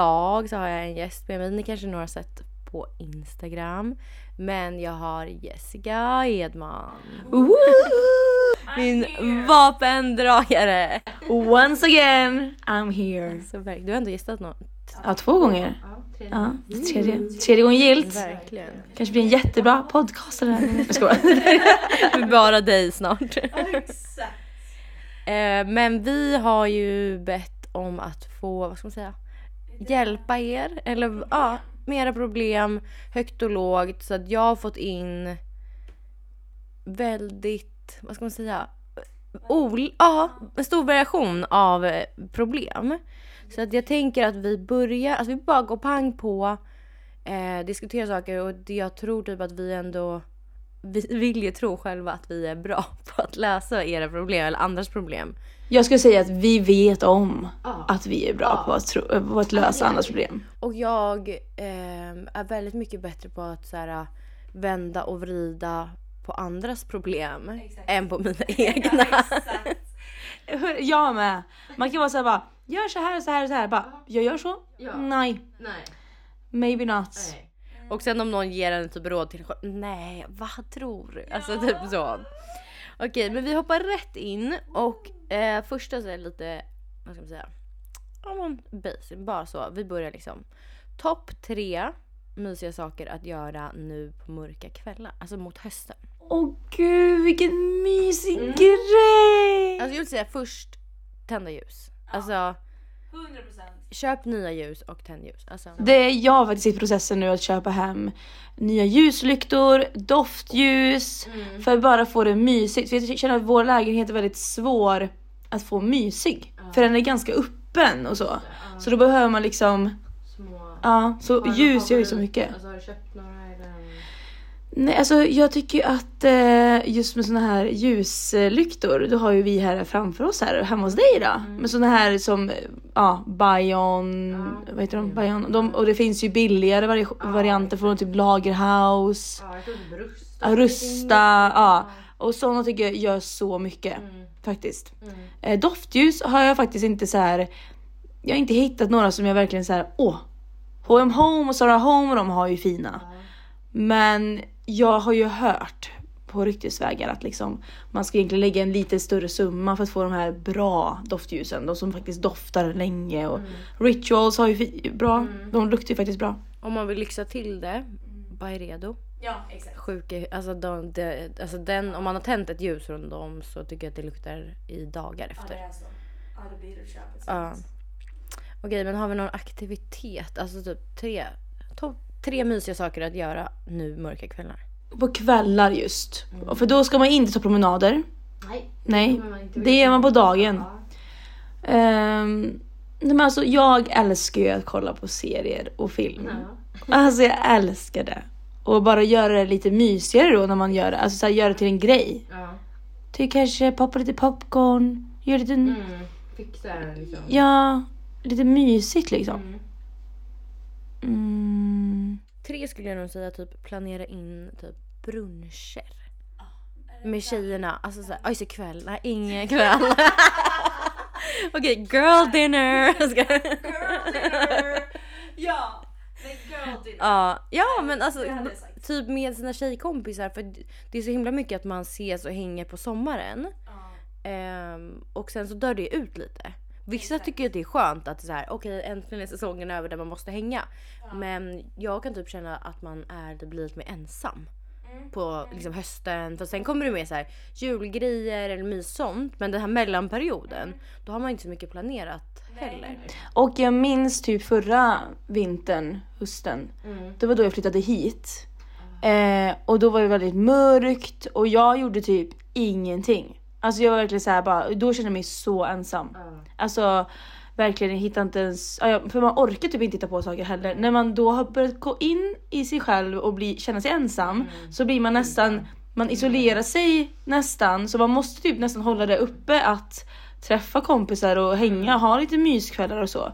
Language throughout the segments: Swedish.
idag så har jag en gäst med mig, ni kanske några sett på Instagram. Men jag har Jessica Edman. Min vapendragare. Once again, I'm here. Så, verk- du har ändå gästat något. Ja, två gånger. Ja, tredje. Tredje gången gillt. Verkligen. Kanske blir en jättebra podcast det här. Jag skojar. Bara dig snart. Eh, men vi har ju bett om att få, vad ska man säga, hjälpa er. Eller ja, med era problem, högt och lågt. Så att jag har fått in väldigt, vad ska man säga, ol- ja, en stor variation av eh, problem. Så att jag tänker att vi börjar, alltså vi bara går pang på, eh, diskuterar saker och det jag tror typ att vi ändå vi vill ju tro själva att vi är bra på att lösa era problem eller andras problem. Jag skulle säga att vi vet om att vi är bra på, att tro, på att lösa andras problem. Och jag eh, är väldigt mycket bättre på att så här, vända och vrida på andras problem än på mina egna. Jag med. Man kan vara såhär bara, gör så här och så här och så här. Bara, jag gör så? Nej. Nej. Maybe not. Och sen om någon ger en typ råd till nej vad tror du? Alltså typ så. Okej men vi hoppar rätt in och eh, första så är det lite, vad ska man säga? Ja men basic, bara så. Vi börjar liksom. Topp tre mysiga saker att göra nu på mörka kvällar, alltså mot hösten. Åh gud vilken mysig grej! Alltså jag vill säga först tända ljus. Alltså köp nya ljus och tänd ljus. Alltså, Det är jag faktiskt i processen nu att köpa hem nya ljuslyktor, doftljus för att bara få det mysigt. För jag känner att vår lägenhet är väldigt svår att få mysig. För den är ganska öppen och så. Så då behöver man liksom, små... ja, så ljus gör ju så mycket. Alltså har du köpt några? Nej, alltså jag tycker ju att eh, just med såna här ljuslyktor, då har ju vi här framför oss här hemma hos dig då. Med såna här som, ja, Bion, vad heter de? Bion. De, och det finns ju billigare vari varianter från typ Lagerhaus, Ja, jag tror rust. ja, Rusta, ja. Och såna tycker jag gör så mycket faktiskt. Eh, doftljus har jag faktiskt inte så här. jag har inte hittat några som jag verkligen så här, åh. H&M Home och Zara Home de har ju fina. Men jag har ju hört på ryktesvägar att liksom, man ska egentligen lägga en lite större summa för att få de här bra doftljusen. De som faktiskt doftar länge. Och Rituals har ju bra, de luktar ju faktiskt bra. Om man vill lyxa till det, Byredo. Ja exakt. Sjuka, alltså, de, de, alltså den, om man har tänt ett ljus från dem så tycker jag att det luktar i dagar efter. Ja. Okej men har vi någon aktivitet? Alltså typ tre, topp tre mysiga saker att göra nu mörka kvällar. På kvällar just. För då ska man inte ta promenader. Nej. Nej, det gör man på dagen. Ehm, nej, men alltså, jag älskar ju att kolla på serier och film. Alltså jag älskar det. Och bara göra det lite mysigare då när man gör det. Alltså så här, göra det till en grej. Ja. Typ kanske poppa lite popcorn. Gör lite, Mm. Fixa liksom. ja, lite mysigt liksom. Mm. Tre skulle jag nog säga typ planera in typ bruncher. Med tjejerna. Alltså såhär, oj så kväll, nej ingen kväll. Okej, girl dinner. Ja, girl dinner. Ja, ja men alltså typ med sina tjejkompisar för det är så himla mycket att man ses och hänger på sommaren. Ehm, och sen så dör det ut lite. Vissa tycker att det är skönt att så här, okej äntligen är säsongen över där man måste hänga. Men jag kan typ känna att man är, det blir lite mer ensam. På liksom hösten. För sen kommer det med så här julgrejer eller mys sånt. Men den här mellanperioden, då har man inte så mycket planerat heller. Och jag minns typ förra vintern, hösten. Det var då jag flyttade hit. Eh, och då var det väldigt mörkt och jag gjorde typ ingenting. Alltså jag var verkligen så här bara, då kände jag mig så ensam. Alltså verkligen jag hittade inte ens, för man orkar typ inte hitta på saker heller. När man då har börjat gå in i sig själv och bli, känna sig ensam så blir man nästan, man isolerar sig nästan. Så man måste typ nästan hålla det uppe att träffa kompisar och hänga, ha lite myskvällar och så.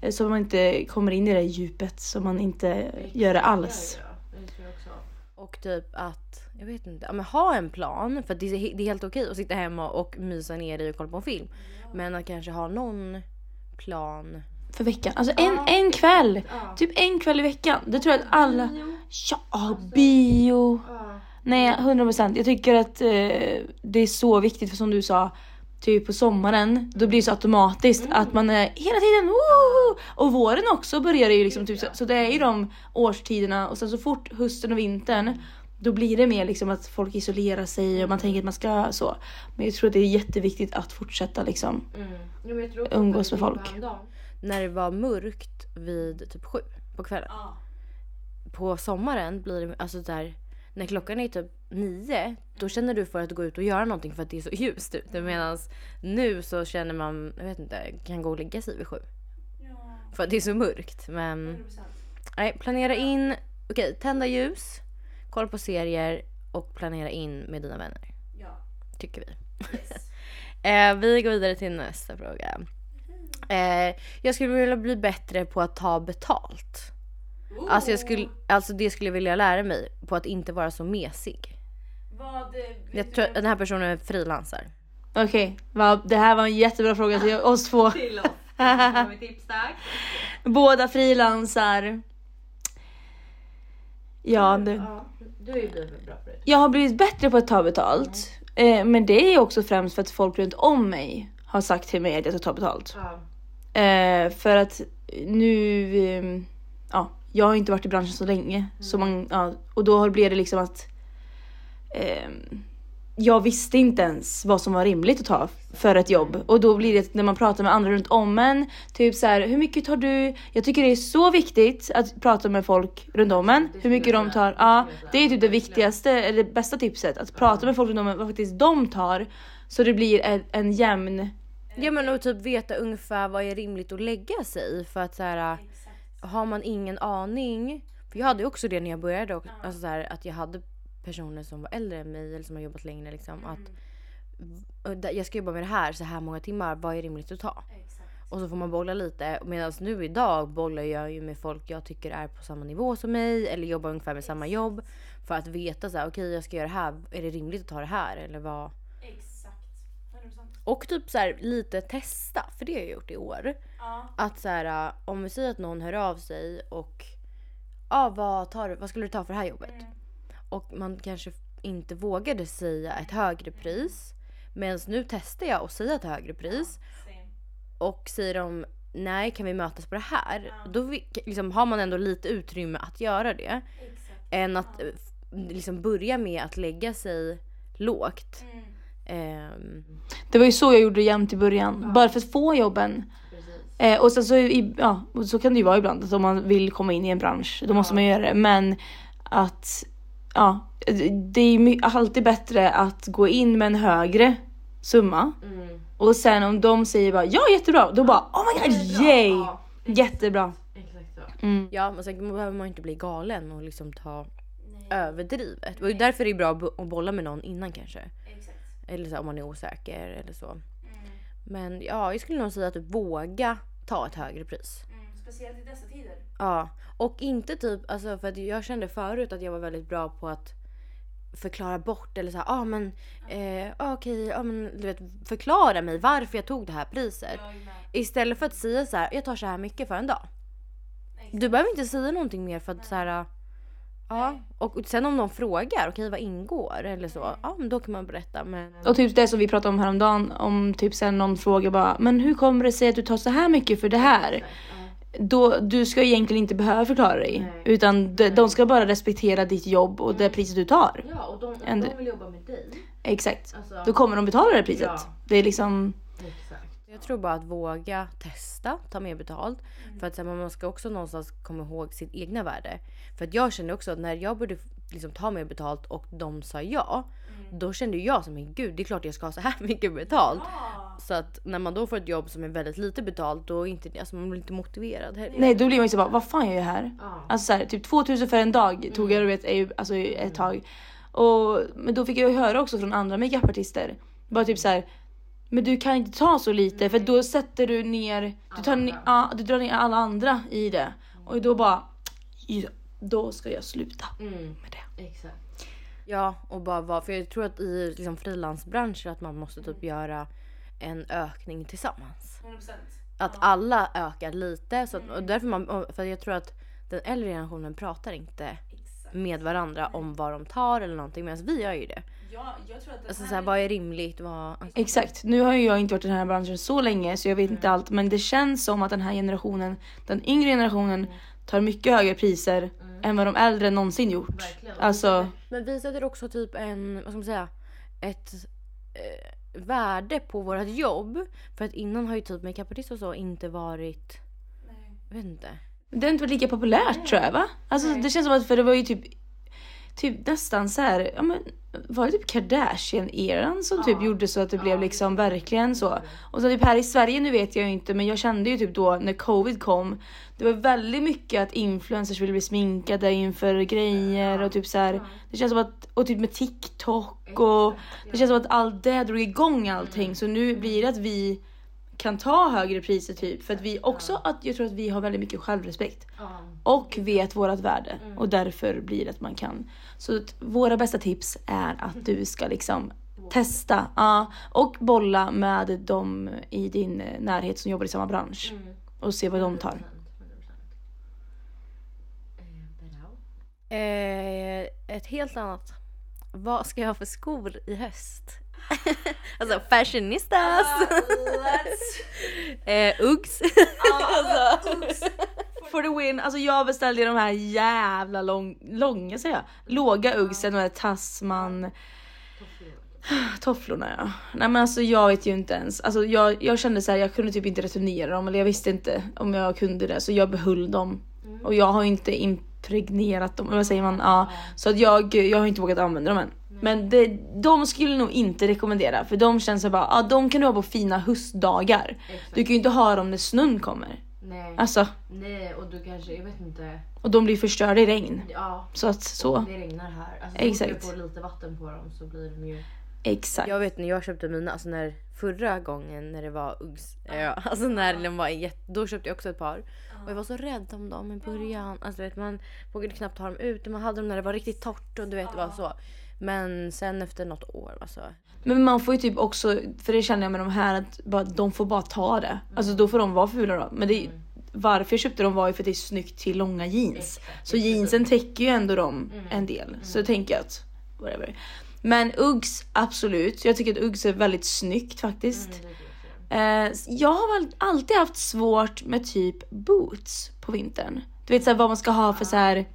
Eh, Så man inte kommer in i det djupet så man inte gör det alls. Och typ att, jag vet inte, ja, men ha en plan för det är, det är helt okej att sitta hemma och mysa ner i och kolla på en film. Men att kanske ha någon plan. För veckan. Alltså en, en kväll. Typ en kväll i veckan. Det tror jag att alla... Ja, bio. Nej, 100 procent. Jag tycker att eh, det är så viktigt för som du sa, typ på sommaren, då blir det så automatiskt att man är hela tiden woho! Och våren också börjar det ju liksom, typ, så, så det är ju de årstiderna och sen så fort hösten och vintern då blir det mer liksom att folk isolerar sig och man tänker att man ska så. Men jag tror att det är jätteviktigt att fortsätta liksom umgås med folk. När det var mörkt vid typ sju på kvällen. På sommaren blir det alltså där när klockan är typ nio, då känner du för att gå ut och göra någonting för att det är så ljust ute. Medan nu så känner man, jag vet inte, kan gå och lägga sig vid sju. För att det är så mörkt. Men nej, planera in, okej, tända ljus, kolla på serier och planera in med dina vänner. Tycker vi. eh, vi går vidare till nästa fråga. Eh, jag skulle vilja bli bättre på att ta betalt. Alltså, jag skulle, alltså det skulle jag vilja lära mig på att inte vara så mesig. Vad, Jag tror att den här personen är frilansar. Okej, va, det här var en jättebra fråga till oss två. Till oss. Tips? Båda frilansar. Ja, det, Du är ju blivit bra på det. jag har blivit bättre på att ta betalt. Eh, men det är också främst för att folk runt om mig har sagt till mig att jag ska ta betalt. Ja. Eh, för att nu, eh, ja, jag har inte varit i branschen så länge. Så man, ja, och då blev det liksom att eh, jag visste inte ens vad som var rimligt att ta för ett jobb. Och då blir det när man pratar med andra runt om en, typ så här, hur mycket tar du? Jag tycker det är så viktigt att prata med folk runt om en, hur mycket de tar. Ja, det är typ det viktigaste, eller det bästa tipset, att prata med folk runt om en vad faktiskt de tar. Så det blir en, en jämn Ja men och typ veta ungefär vad är rimligt att lägga sig i för att så här, har man ingen aning. För jag hade också det när jag började och, alltså så här, att jag hade personer som var äldre än mig eller som har jobbat längre liksom att och där- jag ska jobba med det här så här många timmar, vad är rimligt att ta? Och så får man bolla lite. Medan nu idag bollar jag ju med folk jag tycker är på samma nivå som mig eller jobbar ungefär med samma jobb. För att veta så här, okej jag ska göra det här, är det rimligt att ta det här eller vad? Och typ så här, lite testa, för det har jag gjort i år. Att så här, om vi säger att någon hör av sig och ja, vad, tar, vad skulle du ta för det här jobbet? Och man kanske inte vågade säga ett högre pris. Medan nu testar jag att säga ett högre pris. Och säger de nej kan vi mötas på det här? Då vi, liksom, har man ändå lite utrymme att göra det. Än att eh, liksom börja med att lägga sig lågt. Ehm, Det var ju så jag gjorde jämt i början. Bara för att få jobben. Eh, och sen så, i, ja, och så kan det ju vara ibland att om man vill komma in i en bransch, då måste man göra det. Men att, ja, det är alltid bättre att gå in med en högre summa. Och sen om de säger bara ja jättebra, då bara oh my god yay! Jättebra. Mm. Ja men sen behöver man inte bli galen och liksom ta överdrivet. Och därför är det bra att bo- att bolla med någon innan kanske. Eller så om man är osäker eller så. Men ja, jag skulle nog säga att våga ta ett högre pris. Speciellt i dessa tider. Ja, och inte typ, alltså för att jag kände förut att jag var väldigt bra på att förklara bort eller så här, ah, men eh, ah, okej, ah, men du vet förklara mig varför jag tog det här priset. Istället för att säga så här, jag tar så här mycket för en dag. Du behöver inte säga någonting mer för att så här, ja, och sen om någon frågar, okej vad ingår? Eller så, ja men då kan man berätta men Och typ det som vi pratade om häromdagen, om typ sen någon frågar bara men hur kommer det sig att du tar så här mycket för det här? Då, du ska egentligen inte behöva förklara dig. Utan de, de ska bara respektera ditt jobb och det priset du tar. Ja och de, om de vill jobba med dig. Exakt. Alltså, Då kommer de betala det priset. Ja. Det är liksom... Jag tror bara att våga testa, ta mer betalt. För att sen, man ska också någonstans komma ihåg sitt egna värde. För att jag kände också att när jag började liksom ta mer betalt och de sa ja. Då kände ju jag som men gud det är klart jag ska ha så här mycket betalt. Så att när man då får ett jobb som är väldigt lite betalt då är inte, alltså man blir inte motiverad heller. Nej då blir man ju så bara, vad fan gör jag här? Alltså så här, typ 2000 för en dag tog jag du vet, är ju- alltså, ett tag. Och, men då fick jag ju höra också från andra makeupartister. Bara typ så här. Men du kan inte ta så lite för då sätter du ner, du, tar ner ja, du drar ner alla andra i det. Och då bara, ja, då ska jag sluta med det. Exakt. Ja, och bara vara, för jag tror att i liksom, frilansbranscher att man måste typ göra en ökning tillsammans. 100%. Att alla ökar lite. Så att, och därför man, för jag tror att den äldre generationen pratar inte med varandra om vad de tar eller någonting medan vi gör ju det. Ja, jag tror att Alltså såhär, vad är rimligt? Vad... Alltså, Exakt. Nu har ju jag inte varit i den här branschen så länge så jag vet inte allt. Men det känns som att den här generationen, den yngre generationen, tar mycket högre priser än vad de äldre någonsin gjort. Alltså, Men vi sätter också typ en, vad ska man säga, ett eh, värde på vårt jobb. För att innan har ju typ makeupartist och så inte varit, jag vet inte. det har inte varit lika populärt tror jag va? Alltså det känns som att för det var ju typ Typ nästan så här, ja men var det typ Kardashian-eran som typ gjorde så att det blev liksom verkligen så. Och så typ här i Sverige, nu vet jag ju inte, men jag kände ju typ då när covid kom, det var väldigt mycket att influencers ville bli sminkade inför grejer och typ så här. Det känns som att, och typ med TikTok och det känns som att allt det drog igång allting. Så nu blir det att vi kan ta högre priser typ för att vi också att jag tror att vi har väldigt mycket självrespekt och vet vårat värde och därför blir det att man kan. Så att våra bästa tips är att du ska liksom testa ja, och bolla med de i din närhet som jobbar i samma bransch och se vad de tar. Eh, ett helt annat. Vad ska jag ha för skor i höst? alltså fashionistas! eh, Uggs. alltså. For the win. Alltså jag beställde ju de här jävla lång, långa säger jag, låga uggsen, de här Tasman Tofflorna ja. Nej men alltså jag vet ju inte ens. Alltså jag, jag kände så här, jag kunde typ inte returnera dem eller jag visste inte om jag kunde det så jag behöll dem. Och jag har inte impregnerat dem, eller vad säger man? Ja. Så att jag, jag har inte vågat använda dem än. Men det, de skulle nog inte rekommendera för de känns så bara, ja de kan du ha på fina höstdagar. Du kan ju inte ha dem när snön kommer. Nej. Alltså, Nej och du kanske, jag vet inte. och de blir förstörda i regn. Ja. Så att så. Det regnar här. Alltså, Exakt. Fort du får lite vatten på dem så blir de ju... Exakt. Jag vet när jag köpte mina, alltså när förra gången när det var Uggs, ja, alltså när de var jätte, då köpte jag också ett par. Och jag var så rädd om dem i början. Alltså vet man vågade knappt ha dem ute, man hade dem när det var riktigt torrt och du vet det var så. Men sen efter något år alltså. Men man får ju typ också, för det känner jag med de här att bara, de får bara ta det. Alltså då får de vara fula då. Men det, är- varför jag köpte dem var ju för att det är snyggt till långa jeans. Så jeansen täcker ju ändå dem en del. Så jag tänker att whatever. Men Uggs absolut. Jag tycker att Uggs är väldigt snyggt faktiskt. Eh, jag har alltid haft svårt med typ boots på vintern. Du vet så här, vad man ska ha för så här.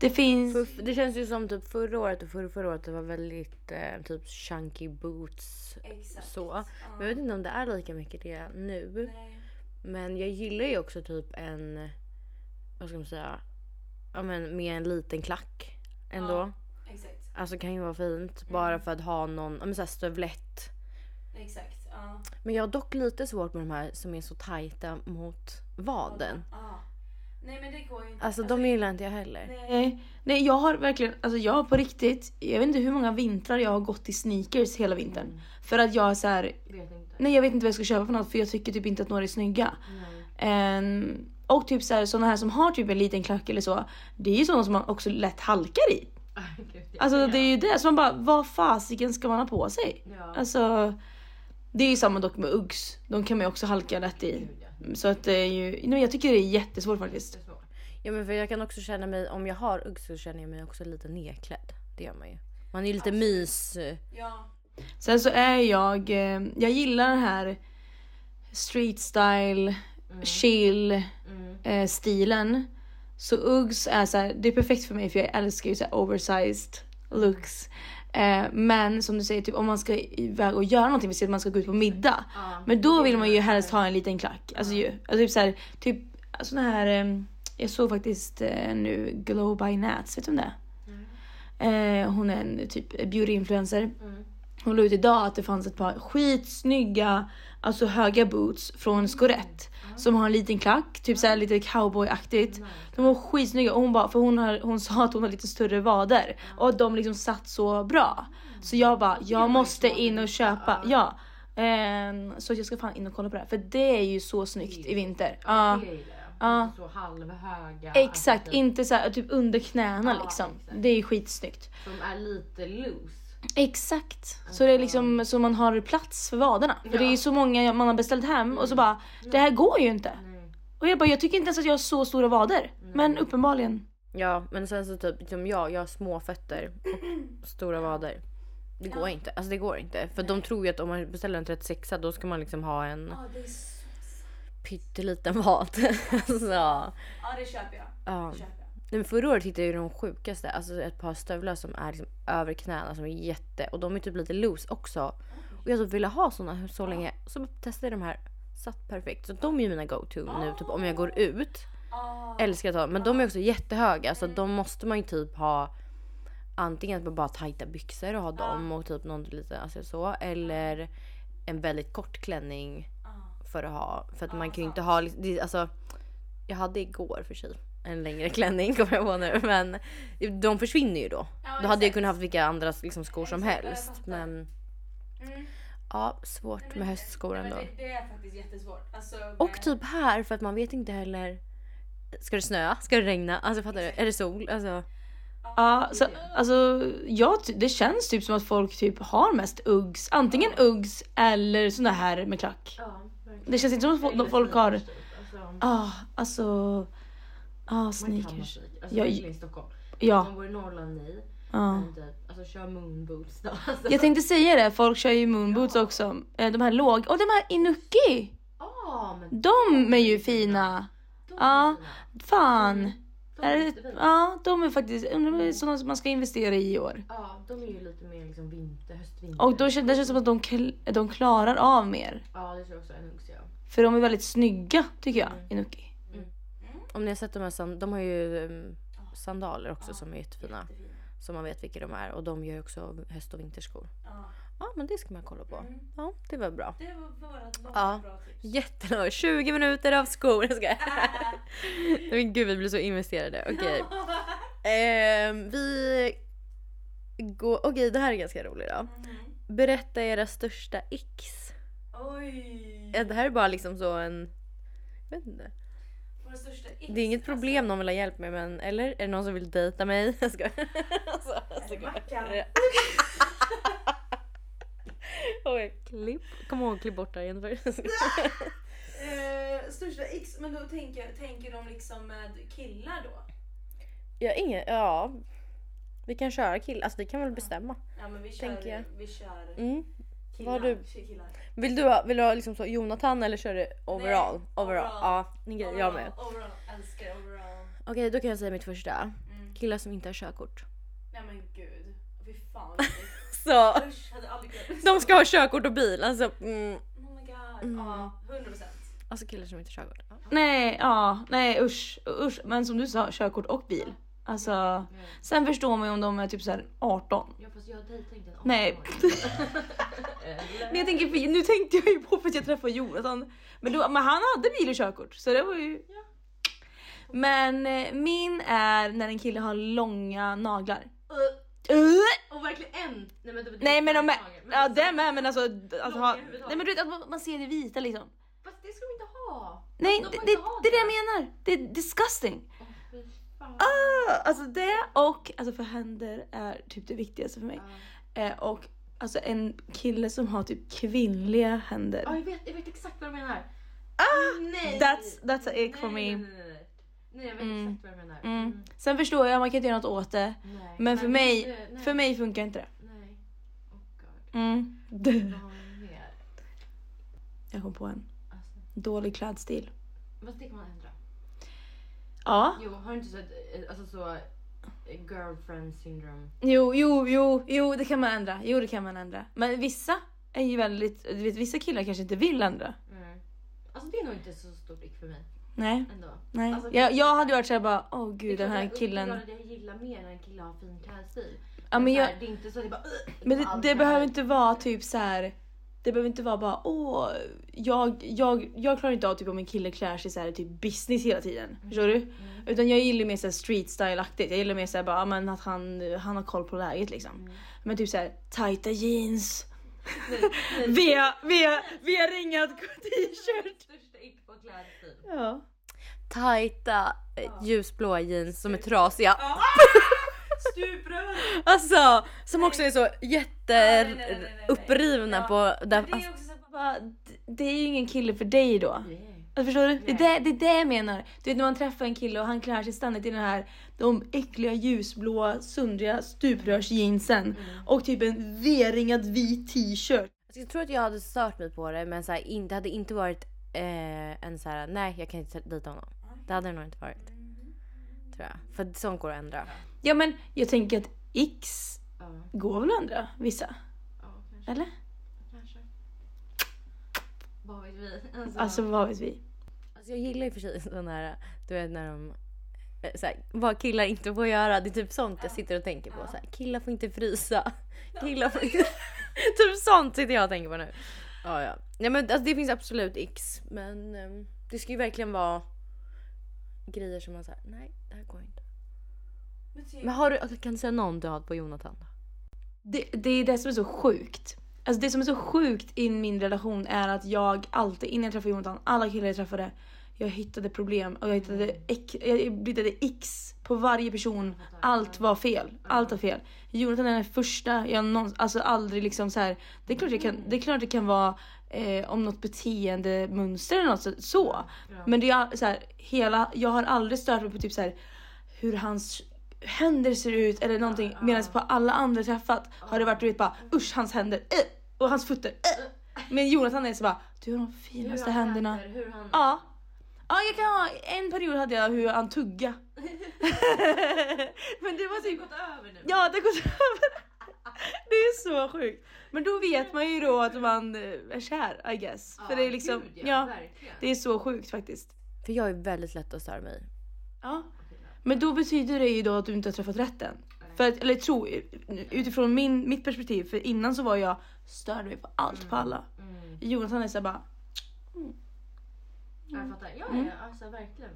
Det finns... För, det känns ju som typ förra året och förra, förra året det var väldigt eh, typ chunky boots så. Men jag vet inte om det är lika mycket det nu. Men jag gillar ju också typ en, vad ska man säga, ja men med en liten klack ändå. Exakt. Alltså kan ju vara fint bara för att ha någon, ja men såhär stövlett. Exakt. Ja. Men jag har dock lite svårt med de här som är så tajta mot vaden. Nej men det går ju inte. Alltså de gillar inte jag heller. Nej, nej jag har verkligen, alltså jag har på riktigt, jag vet inte hur många vintrar jag har gått i sneakers hela vintern. För att jag är så här, nej jag vet inte vad jag ska köpa för något för jag tycker typ inte att några är snygga. Ehm, och typ så här, såna här som har typ en liten klack eller så, det är ju sådana som man också lätt halkar i. Alltså det är ju det, så man bara vad fasiken ska man ha på sig? Alltså det är ju samma dock med Uggs, de kan man ju också halka lätt i. Så att det är ju, nej, jag tycker det är jättesvårt faktiskt. Ja men för jag kan också känna mig, om jag har Uggs så känner jag mig också lite nedklädd. Det gör man ju. Man är ju lite mys... Sen så är jag, eh, jag gillar den här street style, chill eh, stilen. Så Uggs är så här, det är perfekt för mig för jag älskar ju så här oversized looks. Eh, men som du säger, typ, om man ska iväg och göra någonting, vi säger att man ska gå ut på middag. Men då vill man ju helst ha en liten klack. Alltså, ju, alltså typ så här, typ såna här, eh, jag såg faktiskt eh, nu Glow by Nats, vet du om det är? Eh, hon är en typ beauty-influencer. Hon la ut idag att det fanns ett par skitsnygga, alltså höga boots från Scorette. Som har en liten klack, typ såhär lite cowboyaktigt. De var skitsnygga och hon bara, för hon, har, hon sa att hon har lite större vader. Och att de liksom satt så bra. Så jag bara, jag måste in och köpa. Ja. Ehm, så jag ska fan in och kolla på det här. För det är ju så snyggt i vinter. Ja. Ja. Inte så halvhöga. Exakt, alltså, typ, inte så här, typ under knäna liksom. Det är skitsnyggt. Som är lite loose. Exakt. Så det är liksom så man har plats för vaderna. För det är ju så många man har beställt hem och så bara, det här går ju inte. Nej. Och jag bara, jag tycker inte ens att jag har så stora vader. Men uppenbarligen. Ja men sen så typ som jag, jag har små fötter och stora vader. Det går inte. Alltså det går inte. För de tror ju att om man beställer en 36 då ska man liksom ha en pytteliten vad. så, ja. Ja det köper jag. Ja. Nej, men förra året hittade jag ju de sjukaste. Alltså ett par stövlar som är liksom över knäna som är jätte... Och de är typ lite loose också. Och jag så ville ha såna så länge. Så testade jag de här. Satt perfekt. Så de är ju mina go-to nu typ om jag går ut. Älskar att ha Men de är också jättehöga så de måste man ju typ ha antingen bara tajta byxor och ha dem och typ någon lite alltså så. Eller en väldigt kort klänning för att ha. För att man kan ju inte ha, det, alltså jag hade igår för sig en längre klänning kommer jag på nu men de försvinner ju då. då hade jag kunnat haft vilka andra liksom, skor som helst men ja svårt med höstskor ändå. Det är faktiskt jättesvårt. Alltså, Och typ här för att man vet inte heller Ska det snöa? Ska det regna? Alltså fattar du? Är det sol? Alltså, Ja, så, alltså jag, det känns typ som att folk typ har mest Uggs. Antingen Uggs eller såna här med klack. Ja. Det känns inte som att folk, har... Alltså, Ah, alltså... Ah, man kan sneakers. Alltså Ja, i Stockholm. Ja. Man bor i Norrland, nej. ja. Men typ, alltså kör moonboots då. Alltså. Jag tänkte säga det, folk kör ju moonboots också. Eh, De här låg... Och de här Inuki! Ja, men De är ju fina. Ja. fina. Fan. De är Är det, ja, de är faktiskt de är sådana som man ska investera i i år. Ja, de är ju lite mer liksom vinter, höstvinter. Och då känns det känns som att de, de klarar av mer. Ja, det tror jag också. En Uggs ja. För de är väldigt snygga tycker jag, Inuki. Om ni har sett de här sand- de har ju um, sandaler också som är jättefina. Så man vet vilka de är och de gör ju också höst och vinterskor. Ja men det ska man kolla på. Ja det var bra. Det var vårat Ja. Jättenöjd. 20 minuter av skor. Jag ska. Men gud vi blir så investerade. Okej. Ehm, vi går... Okej det här är ganska roligt då. Berätta era största x. Oj! Ja, Det här är bara liksom så en... Jag vet inte. Det är inget problem någon vill ha hjälp med men eller? Är det någon som vill dejta mig? Jag skojar. Alltså, jag skojar. Oj, klipp. Kom ihåg klipp bort det här. Jag skojar. Eh, största X, men då tänker, tänker de liksom med killar då? Har ingen, ja. Vi kan köra kill, alltså vi kan väl bestämma. Ja men vi kör, Tänker jag. vi kör Mm. Killar. Vad har du? kör killar. Vill du ha, vill du ha liksom så Jonathan eller kör du overall? Nej, overall. overall. Ja, ni grejer, jag med. Overall, älskar overall. Okej, då kan jag säga mitt första. Mm. Killar som inte har körkort. Nej men gud. Fy fan vad Så, Usch, hade aldrig kunnat. de ska ha körkort och bil. Alltså, mm. Oh my god. Ja, 100%. alltså killar som inte har körkort. Nej, ja, nej usch, usch. Men som du sa, körkort och bil. Alltså, sen förstår man ju om de är typ så här 18. Ja, fast jag dejtar inte en Nej. 18-åring. Men jag tänker, nu tänkte jag ju på för att jag träffade Jonathan. Men, då, men han hade bil och körkort så det var ju... Men eh, min är när en kille har långa naglar. Uh. Och verkligen en! Nej men, det, det, Nej men de är, Men ja alltså, det med men alltså, att ha, nej men du vet att man- man ser det vita liksom. Fast det ska de inte ha! Nej de det, inte ha det är det jag menar, det är disgusting. Ah, alltså det och alltså för händer är typ det viktigaste för mig. Eh, och alltså en kille som har typ kvinnliga händer. Ja, jag, vet, jag vet exakt vad du menar. Ah, nej! That's, that's a ick for nej, me. Nej, nej, nej. nej jag vet Mm. exakt vad du menar. Mm. Sen förstår jag, man kan inte göra något åt det. Nej. Men för mig, det- nej. för mig funkar inte det. Nej. Oh god. Mm. Vad? Jag kom på en. Alltså, Dålig klädstil. det kan man. Ja. Jo, har du inte sett eh, alltså så eh, girlfriend syndrome? Jo, jo, jo, jo, det kan man ändra. Jo, det kan man ändra. Men vissa är ju väldigt, du vet vissa killar kanske inte vill ändra. Mm. Alltså det är nog inte så stort ick för mig Nej, ändå. nej. Alltså, jag, jag hade varit såhär bara, åh är gud den här killen. Det är klart att jag gillar mer när en kille har fin klädstil. Ja, men så jag- här, det är inte så att det bara... Men det, det behöver inte vara typ så här. Det behöver inte vara bara åh, jag, jag, jag klarar inte av typ om en kille klär sig så här typ business hela tiden. Förstår du? Utan jag gillar mer så här street style-aktigt. Jag gillar mer så här bara ja, men att han, han har koll på läget liksom. Men typ så här tajta jeans. via, via, via ringat t-shirt. Största ick på klädstil. Ja. tajta eh, ljusblåa jeans som är trasiga. Stuprör! Alltså som också är så jätteupprivna på... Där, Det är också så här, bara, det- det är ju ingen kille för dig då. Alltså, förstår du? Det är det, det är det jag menar. Du vet när man träffar en kille och han klär sig ständigt i den här de äckliga ljusblåa sundriga stuprörsjeansen och typ en V-ringad vit t-shirt. Alltså, jag tror att jag hade stört mig på det men så här, in, det hade inte varit eh, en så här: nej jag kan inte dejta honom. Det hade det nog inte varit. Tror jag. För sånt går att ändra. Ja men jag tänker att X Ja. går väl att ändra vissa? Ja, kanske. Eller? kanske. Vad vet vi? Alltså vad vet vi? Alltså jag gillar ju för sig sådana här, du vet när de eh, så här, vad killar inte får göra. Det är typ sånt jag sitter och tänker på. Så här, killar får inte frysa. Killar får inte... typ sånt sitter jag och tänker på nu. Ja, ja. ja men alltså, det finns absolut x. Men ehm, det ska ju verkligen vara grejer som man säger nej det här går inte. Men har du, alltså, kan du säga någon du har på Jonathan? Det, det är det som är så sjukt. Alltså det som är så sjukt i min relation är att jag alltid, innan jag träffade Jonathan, alla killar jag träffade, jag hittade problem och jag hittade, ex, jag hittade x på varje person. Allt var fel. Allt var fel. Jonathan är den första jag någonsin, alltså aldrig liksom så här. Det är klart, jag kan, det är klart det kan vara eh, om något beteendemönster eller något så. Men det är så här, hela, jag har aldrig stört mig på typ så här hur hans händer ser ut eller någonting. Medan på alla andra träffat har det varit du vet bara usch hans händer eh, och hans fötter. Eh. Men Jonathan är så bara du har de finaste händerna. Hur han... Ja. Ja jag kan ha, en period hade jag hur han tugga. Men det var Det har typ, gått över nu. ja det har gått över. Det är så sjukt. Men då vet man ju då att man eh, är kär I guess. För det är liksom, gud, ja Verkligen. det är så sjukt faktiskt. För jag är väldigt lätt att störa mig. Ja. Men då betyder det ju då att du inte har träffat rätt än. För att, eller tro, utifrån min, mitt perspektiv, för innan så var jag störde mig på allt på alla. Mm. Jonathan är såhär bara, Jag fattar. Ja, Mm. ja, alltså verkligen.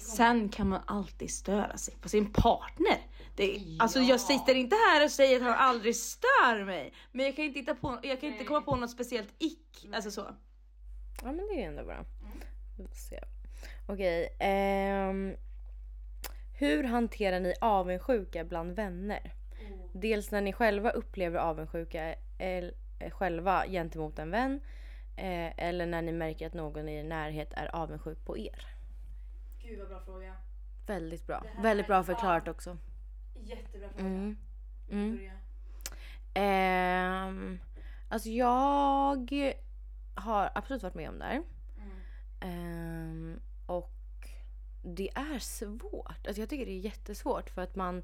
Sen kan man alltid störa sig på sin partner. Det, är- Alltså Ja. jag sitter inte här och säger att han aldrig stör mig. Men jag kan inte, hitta på, jag kan inte komma på något speciellt ick. Alltså så. Ja men det är ändå bra. Vi får se. Okej. Hur hanterar ni avundsjuka bland vänner? Dels när ni själva upplever avundsjuka el, eh, själva gentemot en vän. Eh, eller när ni märker att någon i er närhet är avundsjuk på er. Gud vad bra fråga. Väldigt bra. Väldigt bra förklarat också. Jättebra Mm. Mm. Börja. Ehm, alltså jag har absolut varit med om det här. Mm. Ehm, och det är svårt. Alltså jag tycker det är jättesvårt för att man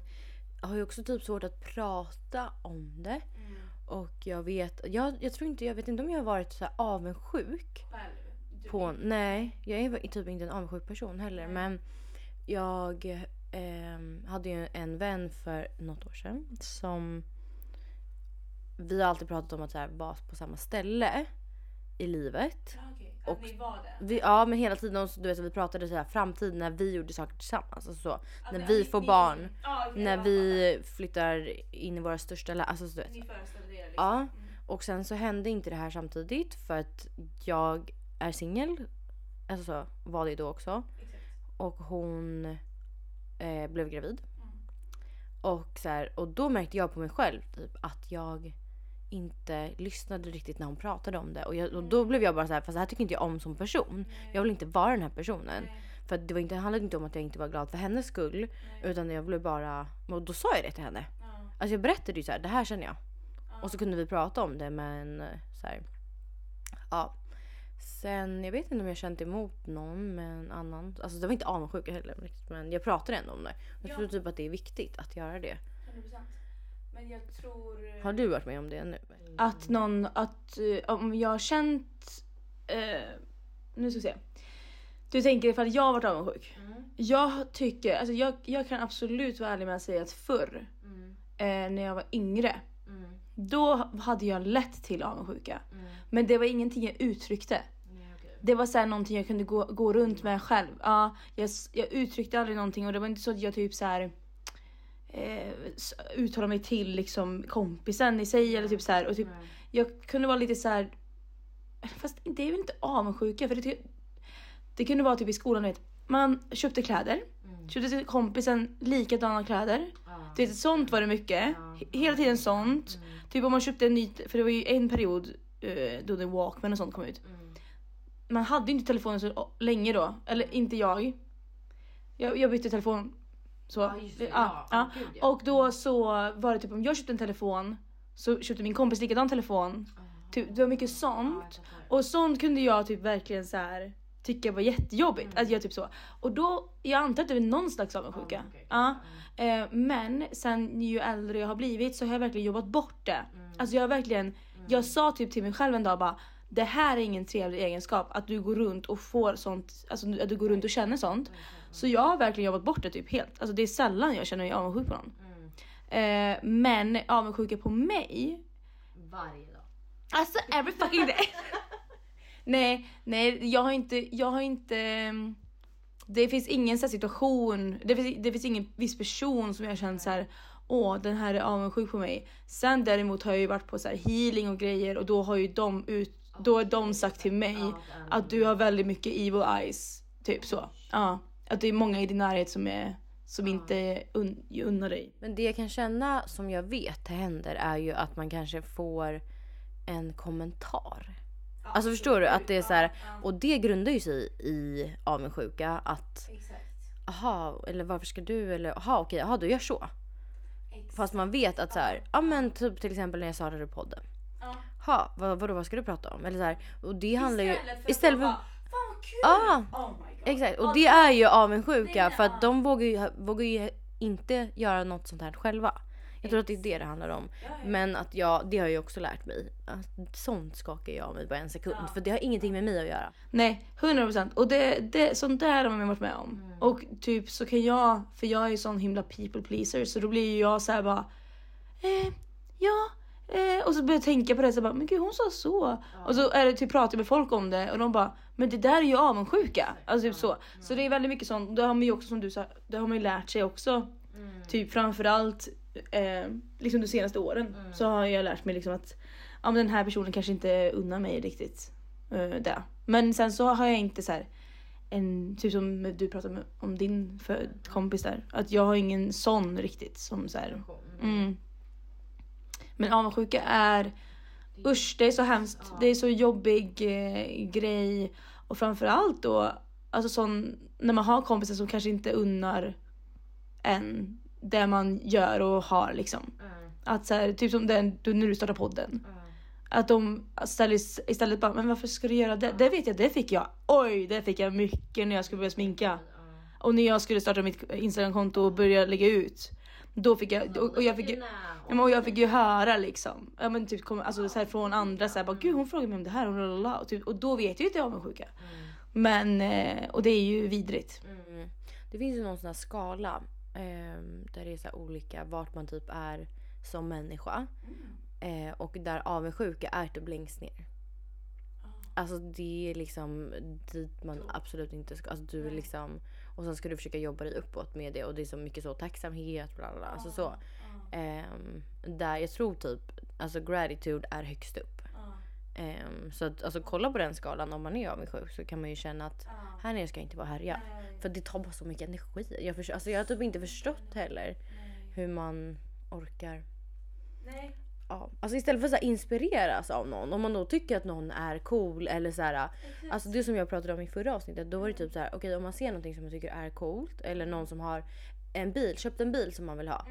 har ju också typ svårt att prata om det. Mm. Och jag vet, jag, jag tror inte, jag vet inte om jag har varit så här avundsjuk på, nej jag är typ inte en avundsjuk person heller men jag ehm, hade ju en vän för något år sedan som vi har alltid pratat om att så här, vara på samma ställe i livet. Och Och- ni var det? Vi, ja men hela tiden och så, du vet, vi pratade så här framtid när vi gjorde saker tillsammans. Alltså så. Att när vi får ni- barn. Ja, okej, När vi flyttar in i våra största lä- alltså, så, du vet. Ni föreställde er liksom. Ja. Och sen så hände inte det här samtidigt för att jag är singel. Alltså så var det då också. Exakt. Och hon eh, blev gravid. Mm. Och, så här, och då märkte jag på mig själv typ, att jag inte lyssnade riktigt när hon pratade om det. Och, jag, och då blev jag bara så här, fast det här tycker inte jag om som person. Jag vill inte vara den här personen. För det, var inte, det handlade inte om att jag inte var glad för hennes skull. Utan jag blev bara, och då sa jag det till henne. Alltså jag berättade ju så här, det här känner jag. Och så kunde vi prata om det men eh, så här, Ja. Sen, jag vet inte om jag känt emot någon med en annan. Alltså det var inte avundsjuka heller men jag pratade ändå om det. Jag Ja. tror typ att det är viktigt att göra det. 100%. Men jag tror... Har du varit med om det nu? Att någon, att eh, om jag har känt... Eh, nu ska vi se. Du tänker ifall jag har varit avundsjuk? Mm. Jag tycker, alltså jag, jag kan absolut vara ärlig med att säga att förr, Mm. eh, när jag var yngre, Mm. då hade jag lätt till avundsjuka. Mm. Men det var ingenting jag uttryckte. Det var så här någonting jag kunde gå, gå runt med själv. Ja, jag, jag uttryckte aldrig någonting och det var inte så att jag typ så här eh, uttalade mig till liksom kompisen i sig eller typ så här och typ jag kunde vara lite så här. Fast det är väl inte avundsjuka för det, det kunde vara typ i skolan vet, man köpte kläder. Mm. Köpte till kompisen likadana kläder. Du vet, sånt var det mycket. Hela tiden sånt. Mm. Typ om man köpte en ny, för det var ju en period eh, då The Walkman och sånt kom ut. Mm. Man hade inte telefonen så länge då, eller inte jag. Jag, jag bytte telefon så. Ja, just det. Ja, Ja, ja. gud, ja. Och då så var det typ om jag köpte en telefon så köpte min kompis likadan telefon. Typ, det var mycket sånt. Och sånt kunde jag typ verkligen så här tycka var jättejobbigt. Att jag typ så. Och då, jag antar att det är någon slags avundsjuka. Avundsjuka, Ja. Eh, men sen ju äldre jag har blivit så har jag verkligen jobbat bort det. Alltså jag har verkligen, jag sa typ till mig själv en dag bara det här är ingen trevlig egenskap att du går runt och får sånt, alltså att du går runt och känner sånt. Så jag har verkligen jobbat bort det typ helt. Alltså det är sällan jag känner mig avundsjuk på någon. Mm. Eh, men avundsjuka på mig Varje dag. Alltså every fucking day. nej, nej, jag har inte, jag har inte. mm, Det finns ingen här situation, det finns, det finns ingen viss person som jag känt så här. Åh, den här är avundsjuk på mig. Sen däremot har jag ju varit på så här healing och grejer och då har ju de ut, då har de sagt till mig att du har väldigt mycket evil eyes. Typ så. Ja, att det är många i din närhet som är som inte un, unnar dig. Men det jag kan känna som jag vet händer är ju att man kanske får en kommentar. Alltså förstår du? Att det är så här, och det grundar ju sig i avundsjuka att aha, eller varför ska du eller aha okej, aha du gör så. Fast man vet att så här, ja men typ till exempel när jag startade podden. Ha, vad, vadå, vad ska du prata om? Eller så här, och det handlar ju istället för Fan vad kul! Ja, Oh my god. exakt. Och det är ju avundsjuka för att de vågar ju, vågar ju inte göra något sånt här själva. Jag tror att det är det det handlar om. Men att jag, det har jag ju också lärt mig. Att sånt skakar jag av mig på en sekund. För det har ingenting med mig att göra. Nej, 100% och det, det, sånt där har man varit med om. Mm. Och typ så kan jag, för jag är ju sån himla people pleaser så då blir ju jag så här bara eh, ja eh, och så börjar jag tänka på det så bara men gud hon sa så. Och så är det typ pratar jag med folk om det och de bara men det där är ju avundsjuka. Alltså typ så. Så det är väldigt mycket sånt. Det har man ju också som du sa, det har man ju lärt sig också. Typ framförallt eh, liksom de senaste åren så har jag lärt mig liksom att ja, men den här personen kanske inte unnar mig riktigt eh, det. Men sen så har jag inte så här en, typ som du pratade om din kompis där, att jag har ingen sån riktigt som så här, mm. Men avundsjuka är, usch det är så hemskt, det är så jobbig eh, grej och framförallt då, alltså sån, när man har kompisar som kanske inte unnar en det man gör och har liksom. Mm. Att så här, typ som den, du, när du startar podden. Mm. Att de istället, istället bara, men varför ska du göra det? Det vet jag, det fick jag. Oj, det fick jag mycket när jag skulle börja sminka. Och när jag skulle starta mitt Instagramkonto och börja lägga ut. Då fick jag, och, och jag fick ju, och jag fick ju höra liksom. Ja men typ kom, alltså, så här, från andra så här, bara, gud hon frågade mig om det här och, lalala, och, typ, och då vet jag ju att jag är avundsjuka. Men, eh, och det är ju vidrigt. Mm. Det finns ju någon sån här skala ehm, där det är så olika vart man typ är som människa. Eh, och där avundsjuka är typ längst ner. Alltså det är liksom dit man absolut inte ska. Alltså du är liksom, och sen ska du försöka jobba dig uppåt med det och det är så mycket så tacksamhet bla bla. Alltså så. Ehm, där jag tror typ, alltså gratitude är högst upp. Ehm, så att, alltså kolla på den skalan om man är avundsjuk så kan man ju känna att här nere ska jag inte vara härja. För det tar bara så mycket energi. Jag, förs- alltså jag har typ inte förstått heller hur man orkar. Ja, alltså istället för att så här inspireras av någon, om man då tycker att någon är cool eller så här, alltså det som jag pratade om i förra avsnittet, då var det typ så här, okej om man ser någonting som man tycker är coolt eller någon som har en bil, köpt en bil som man vill ha.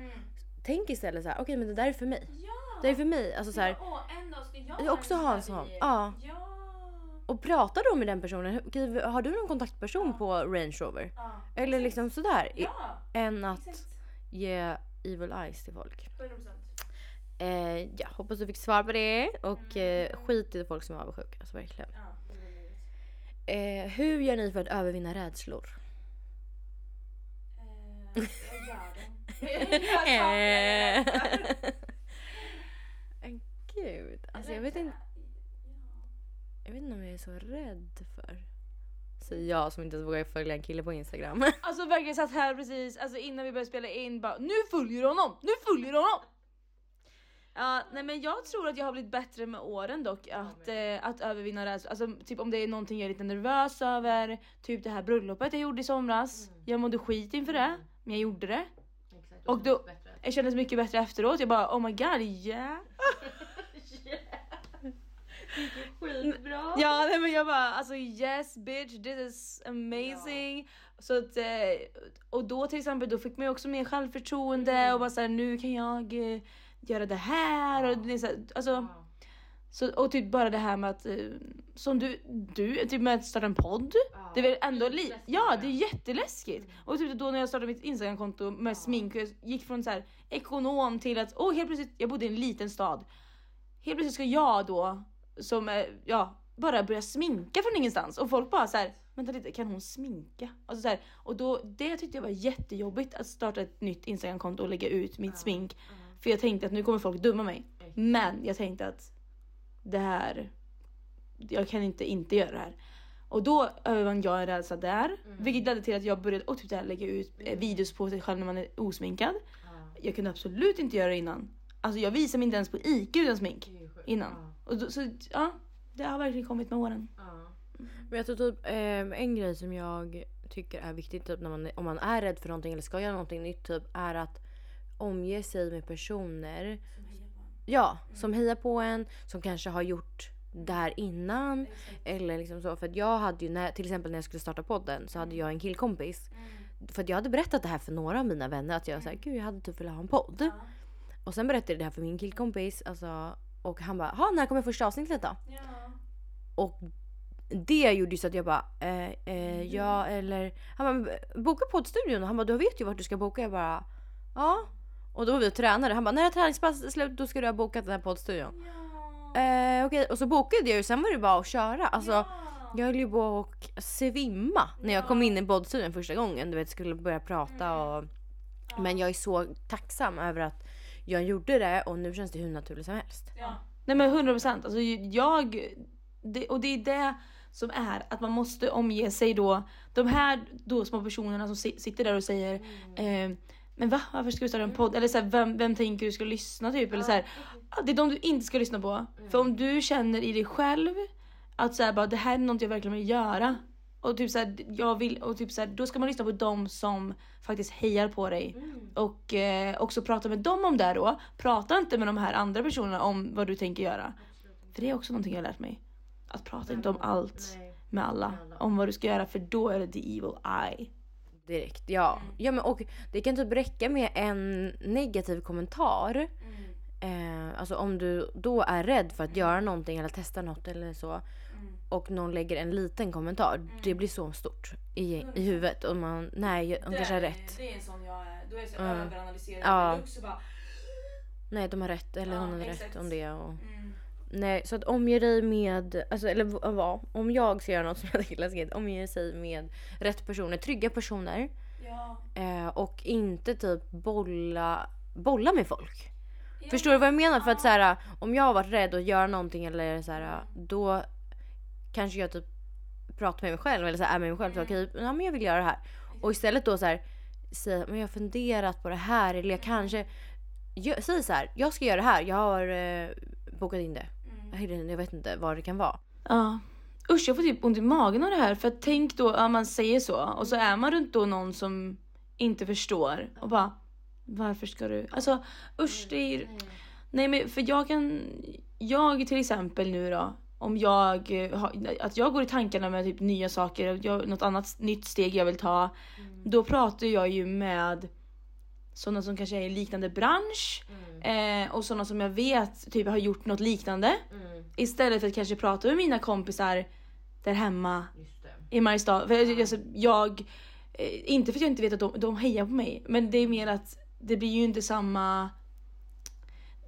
Tänk istället så här, okej men det där är för mig. Det är för mig. Alltså så här, en dag ska jag också ha en sån. Ja. Och prata då med den personen. Okej, har du någon kontaktperson på Range Rover? Eller liksom sådär. I- Än att ge evil eyes till folk. Eh, ja, hoppas du fick svar på det. Och eh, skit i folk som är avundsjuka. Alltså verkligen. Eh, hur gör ni för att övervinna rädslor? Eh. Gud, alltså jag vet inte. Jag vet inte om jag är så rädd för. Säger jag som inte ens vågar följa en kille på Instagram. Alltså verkligen satt här precis alltså innan vi började spela in bara nu följer du honom, nu följer du honom. Ja, nej men jag tror att jag har blivit bättre med åren dock att, eh, att övervinna rädsla. Alltså typ om det är någonting jag är lite nervös över, typ det här bröllopet jag gjorde i somras. Jag mådde skit inför det, men jag gjorde det. Exakt. Och då, jag kändes mycket bättre efteråt. Jag bara oh my god yeah. Skitbra. Ja nej men jag bara alltså yes bitch this is amazing. Så att, eh, och då till exempel då fick man ju också mer självförtroende och bara såhär nu kan jag eh, göra det här och det är så här, alltså Ja. Så, och typ bara det här med att, eh, som du, du typ med att starta en podd. Ja. Det är väl ändå li- Läskigt, Ja ja. det är jätteläskigt. Och typ då när jag startade mitt instagramkonto med smink, och jag gick från så här ekonom till att, åh helt plötsligt, jag bodde i en liten stad. Helt plötsligt ska jag då, som ja, bara börja sminka från ingenstans. Och folk bara så här, vänta lite, kan hon sminka? Alltså så här, och då, det tyckte jag var jättejobbigt att starta ett nytt instagramkonto och lägga ut mitt smink. För jag tänkte att nu kommer folk döma mig. Men jag tänkte att det här, jag kan inte inte göra det här. Och då övervann jag en rädsla där, vilket ledde till att jag började och typ där lägga ut eh, videos på sig själv när man är osminkad. Ja. Jag kunde absolut inte göra det innan. Alltså jag visade mig inte ens på IQ utan smink innan. Ja. Och då, så ja, det har verkligen kommit med åren. Ja. Men jag tror typ eh, en grej som jag tycker är viktigt typ när man, om man är rädd för någonting eller ska göra någonting nytt typ är att omge sig med personer Ja, som hejar på en, som kanske har gjort det här innan. Eller liksom så. För att jag hade ju, när, till exempel när jag skulle starta podden så hade jag en killkompis. För att jag hade berättat det här för några av mina vänner att jag sa gud jag hade typ velat ha en podd. Och sen berättade jag det här för min killkompis alltså, och han bara, ha när kommer första avsnittet då? Och det gjorde ju så att jag bara, eh, eh, ja eller, han bara, boka poddstudion. Han bara, du vet ju vart du ska boka. Jag bara, ja. Och då var vi och tränade. Han bara, när är träningspasset är slut då ska du ha bokat den här poddstudion. Eh, Okej, och så bokade jag ju sen var det bara att köra. Alltså, Jag höll ju på att svimma när jag kom in i poddstudion första gången. Du vet, skulle börja prata och... Men jag är så tacksam över att jag gjorde det och nu känns det hur naturligt som helst. Nej men 100 procent. Alltså jag, det, och det är det som är att man måste omge sig då, de här då små personerna som si- sitter där och säger eh, men va? Varför ska du starta en podd? Eller så här, vem, vem tänker du ska lyssna typ? Eller så här, ah, det är de du inte ska lyssna på. För om du känner i dig själv att så här, bara, det här är något jag verkligen vill göra. Och typ så här, jag vill, och typ så här, då ska man lyssna på dem som faktiskt hejar på dig. Och eh, också prata med dem om det då. Prata inte med de här andra personerna om vad du tänker göra. För det är också någonting jag har lärt mig. Att prata inte om allt Nej. med alla. Med alla. Om vad du ska göra för då är det the evil eye. Direkt, ja. ja men, och det kan typ räcka med en negativ kommentar. Eh, alltså om du då är rädd för att göra någonting eller testa något eller så. Och någon lägger en liten kommentar. Det blir så stort i, i huvudet. Och man, nej hon kanske har rätt. Det är en sån jag är. Då är jag så Mm. överanalyserad. Ja. Också bara, Nej de har rätt eller Ja, hon hade exakt. rätt om det. Och, mm. Nej så att omge dig med, alltså, eller vad, om jag ska göra något som jag tycker är läskigt. Omge sig med rätt personer, trygga personer. ja. Eh, och inte typ bolla, bolla med folk. Förstår du vad jag menar? För att så här, om jag har varit rädd att göra någonting eller så här, då kanske jag typ pratar med mig själv eller så här, är med mig själv. Så, okej, ja, men jag vill göra det här. Och istället då så här, säga men jag har funderat på det här eller jag kanske gö- Säg så här, jag ska göra det här. Jag har eh, bokat in det. Jag vet inte vad det kan vara. Ja. Usch jag får typ ont i magen av det här för tänk då att man säger så och så är man runt då någon som inte förstår och bara varför ska du? Alltså usch det är Nej men för jag kan Jag till exempel nu då om jag att jag går i tankarna med typ nya saker, jag, något annat nytt steg jag vill ta. Då pratar jag ju med sådana som kanske är i liknande bransch eh, och sådana som jag vet typ har gjort något liknande. Mm. Istället för att kanske prata med mina kompisar där hemma i Mariestad. För jag, alltså, jag eh, inte för att jag inte vet att de, de hejar på mig, men det är mer att det blir ju inte samma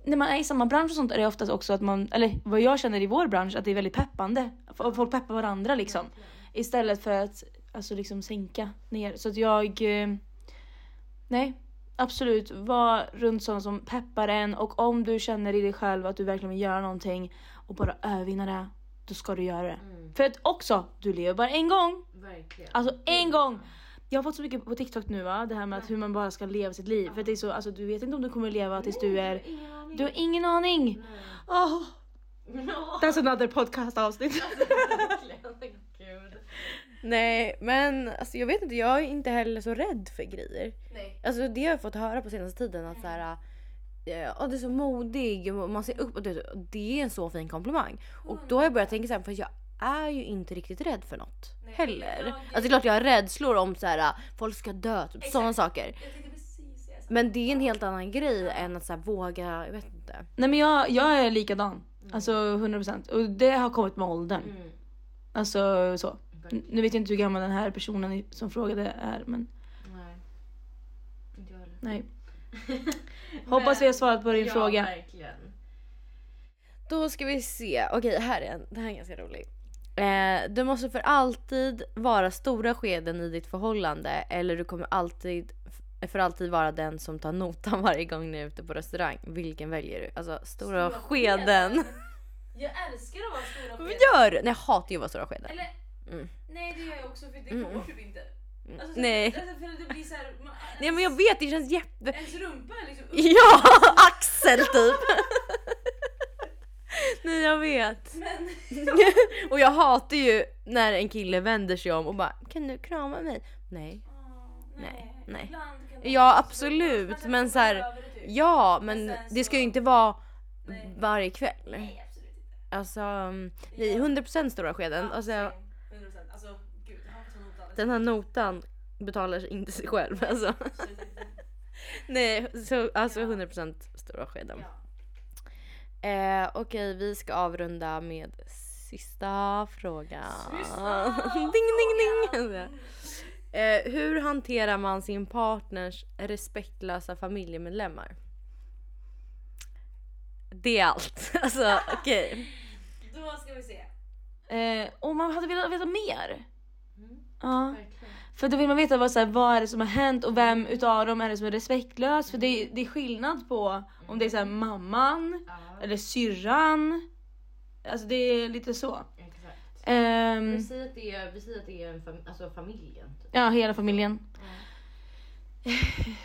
när man är i samma bransch och sånt är det oftast också att man, eller vad jag känner i vår bransch, att det är väldigt peppande. Folk peppar varandra liksom. Istället för att alltså liksom sänka ner. Så att jag, eh, nej absolut, var runt sådana som peppar en och om du känner i dig själv att du verkligen vill göra någonting och bara övervinna det, då ska du göra det. För att också, du lever bara en gång. Verkligen. Alltså en gång! jag har fått så mycket på TikTok nu va, det här med att hur man bara ska leva sitt liv. För det är så, alltså du vet inte om du kommer leva tills du är... Du har ingen aning! Åh, that's another podcast avsnitt. Nej men alltså jag vet inte, jag är inte heller så rädd för grejer. Nej. Alltså det har jag fått höra på senaste tiden att såhär, ja du är så modig och man ser upp och det, det är en så fin komplimang. Och då har jag börjat tänka såhär, för jag är ju inte riktigt rädd för något heller. jag- Alltså det är klart jag har rädslor om såhär, folk ska dö, typ sådana saker. Så. Men det är en helt annan grej än att såhär, våga, jag vet inte. Nej men jag, jag är likadan. Alltså 100% och det har kommit med åldern. Mm. Alltså så. N- Nu vet jag inte hur gammal den här personen som frågade är men Nej. Inte jag heller. nej. Hoppas vi har svarat på din ja, fråga. verkligen. Då ska vi se. Okej, här är en. Det här är ganska rolig. Eh, du måste för alltid vara stora skeden i ditt förhållande eller du kommer alltid för alltid vara den som tar notan varje gång ni är ute på restaurang. Vilken väljer du? Alltså stora, skeden. Jag älskar att vara stora skeden. gör du? Nej jag hatar ju att vara stora skeden. Eller, Mm. nej det gör jag också för det Mm. går typ inte. Alltså, så- Nej. Alltså, för det blir så här, man, Nej men jag vet det känns jätte... Ens rumpa är liksom upp. Ja! Axel typ! Nej jag vet. Men Och jag hatar ju när en kille vänder sig om och bara kan du krama mig? Nej. Åh, Nej, nej. Det Ja så. absolut Speciellt men så här, typ. ja men det ska ju inte vara Nej. varje kväll. Nej absolut inte. Alltså mm, nej, 100% stora skeden. Ja, Alltså, same. 100%. Alltså gud, han får ta notan. Den här notan betalar sig inte sig själv. Alltså. Nej, så, alltså Ja. 100% stora skeden. Ja. Eh, Okej, vi ska avrunda med sista frågan. Sista ding, ding, ding. frågan. Eh, hur hanterar man sin partners respektlösa familjemedlemmar? Det är allt. Alltså okej. Då ska vi se. Eh, och man hade velat veta mer. Ja. Verkligen. För då vill man veta vad, så här, vad är det som har hänt och vem utav dem är det som är respektlös. För det, är- det är skillnad på om det är så här, mamman Ja, eller syrran. Alltså det är lite så. exakt. Ehm, Vi säger att det är, vi säger att det är fam alltså familjen. Typ. ja, hela familjen.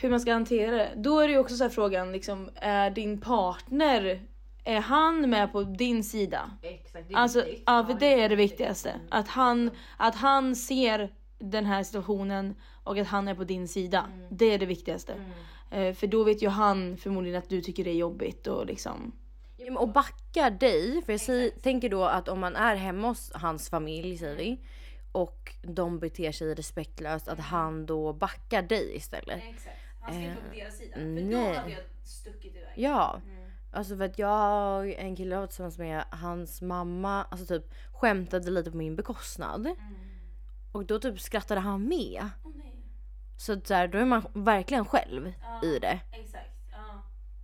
Hur man ska hantera det. Då är det ju också så här frågan, liksom, är din partner, är han med på din sida? Exakt, det är Alltså, viktigt. ja, för det är det viktigaste. Mm. Att han, att han ser den här situationen och att han är på din sida. Mm. Det är det viktigaste. Mm. Eh, för då vet ju han förmodligen att du tycker det är jobbigt och liksom. Och backar dig, för jag säger, tänker då att om man är hemma hos hans familj säger vi och de beter sig respektlöst att han då backar dig istället. Exakt. Han ska inte vara på deras sida. För nej. då hade jag stuckit iväg. Ja, Mm. Alltså för att jag, en kille jag var tillsammans med, hans mamma alltså typ skämtade lite på min bekostnad. Mm. Och då typ skrattade han med. Nej. Så att så här, då är man verkligen själv Ja, i det. Exakt. Ja.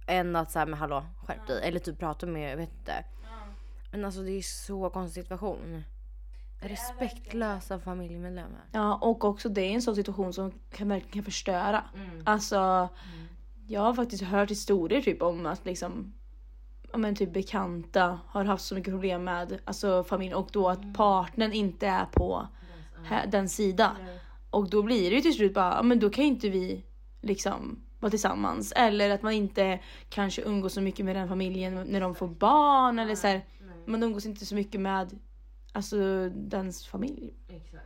Än att säga men hallå skärp dig. Eller typ prata med, jag vet inte. Men alltså det är så konstig situation. Respektlösa familjemedlemmar. Ja och också det är en sån situation som kan verkligen kan förstöra. Mm. Alltså jag har faktiskt hört historier typ om att liksom men typ bekanta har haft så mycket problem med alltså familjen och då att partnern inte är på här, den sidan. Nej. Och då blir det ju till slut bara, ja, men då kan ju inte vi liksom vara tillsammans. Eller att man inte kanske umgås så mycket med den familjen när de får barn. Eller så här, man umgås inte så mycket med alltså, dens familj. Exakt.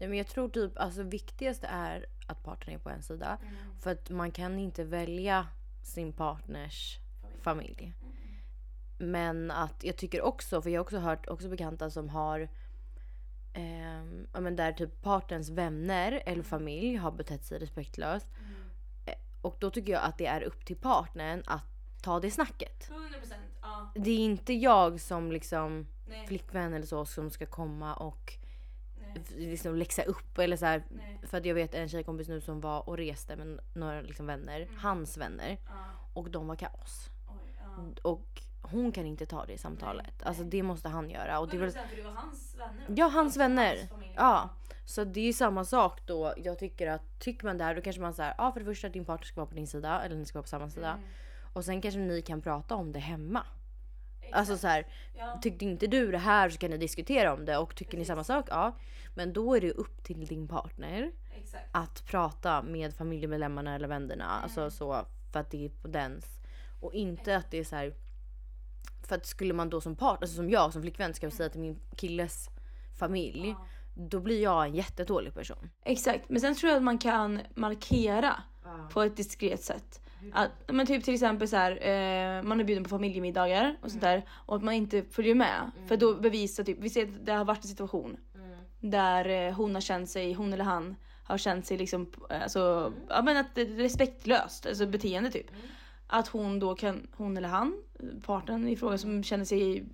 Nej, men jag tror typ alltså viktigaste är att partnern är på en sida. För att man kan inte välja sin partners familj. Men att jag tycker också, för jag har också hört också bekanta som har ja, men där typ partners vänner eller familj har betett sig respektlöst. Eh, Och då tycker jag att det är upp till partnern att ta det snacket. 100 procent. Ja. Det är inte jag som liksom Nej. flickvän eller så som ska komma och Nej. liksom läxa upp eller så här. För att jag vet en tjejkompis nu som var och reste med några liksom vänner, hans vänner. Ja. Och de var kaos. Oj. Ja. Och hon kan inte ta det samtalet. Nej, Alltså det måste han göra. Och det väl, 100% för det var hans vänner. ja, hans vänner. hans. Ja. Så det är samma sak då. Jag tycker att tycker man det här då kanske man säger ja för det första att din partner ska vara på din sida eller ni ska vara på samma sida. Mm. Och sen kanske ni kan prata om det hemma. Exakt. Alltså så här, Ja. tyckte inte du det här så kan ni diskutera om det och tycker ni Precis. samma sak, ja. Men då är det upp till din partner Exakt. Exakt. att prata med familjemedlemmarna eller vännerna. Alltså så för att det är på dens. Och inte att det är så här. För att skulle man då som part, alltså som jag som flickvän ska säga till min killes familj. Då blir jag en jättedålig person. Exakt, men sen tror jag att man kan markera på ett diskret sätt. Att, men typ till exempel så här, eh, man är bjuden på familjemiddagar och sånt där och att man inte följer med. För då bevisar typ, vi ser att det har varit en situation där eh, hon har känt sig, hon eller han har känt sig liksom, eh, alltså, ja men att respektlöst, alltså beteende typ. Att hon då kan, hon eller han, parten i fråga som känner sig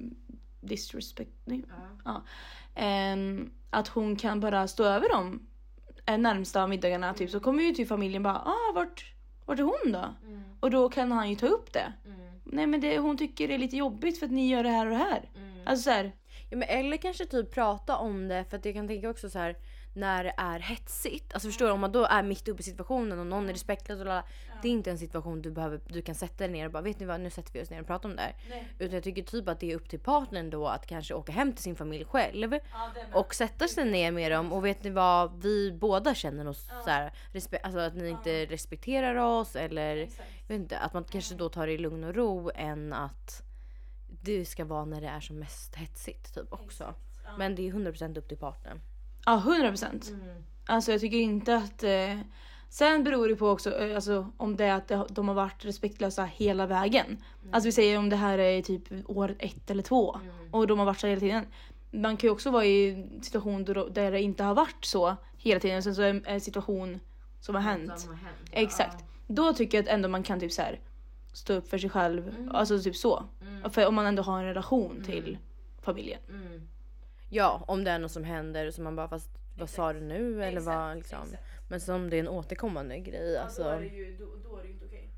disrespect, nej, ja. Ehm, att hon kan bara stå över dem eh, närmsta middagarna typ så kommer ju typ familjen bara ah vart, vart är hon då? Och då kan han ju ta upp det. Nej men det, hon tycker det är lite jobbigt för att ni gör det här och det här. Alltså så här, Ja, men eller kanske typ prata om det för att jag kan tänka också så här när det är hetsigt. Alltså förstår du om man då är mitt uppe i situationen och någon är respektlös och lala, Det är inte en situation du behöver, du kan sätta dig ner och bara vet ni vad nu sätter vi oss ner och pratar om det här. Utan jag tycker typ att det är upp till partnern då att kanske åka hem till sin familj själv. och sätta sig ner med dem och vet ni vad vi båda känner oss så här, respe- alltså att ni inte respekterar oss eller jag vet inte, att man kanske då tar det i lugn och ro än att det ska vara när det är som mest hetsigt typ också. Men det är 100% upp till partnern. Ja, 100 procent. Alltså jag tycker inte att... Eh, sen beror det på också eh, alltså, om det är att de har varit respektlösa hela vägen. Alltså vi säger om det här är typ år ett eller två och de har varit så hela tiden. Man kan ju också vara i en situation där det inte har varit så hela tiden. Sen så är en situation som har hänt. Som har hänt. Exakt. Då tycker jag att ändå man kan typ så här stå upp för sig själv. Alltså typ så. För om man ändå har en relation till familjen. Mm. Ja, om det är något som händer så man bara fast vad sa du nu eller vad liksom. Men som det är en återkommande grej alltså. ju, då, då är det ju inte okej.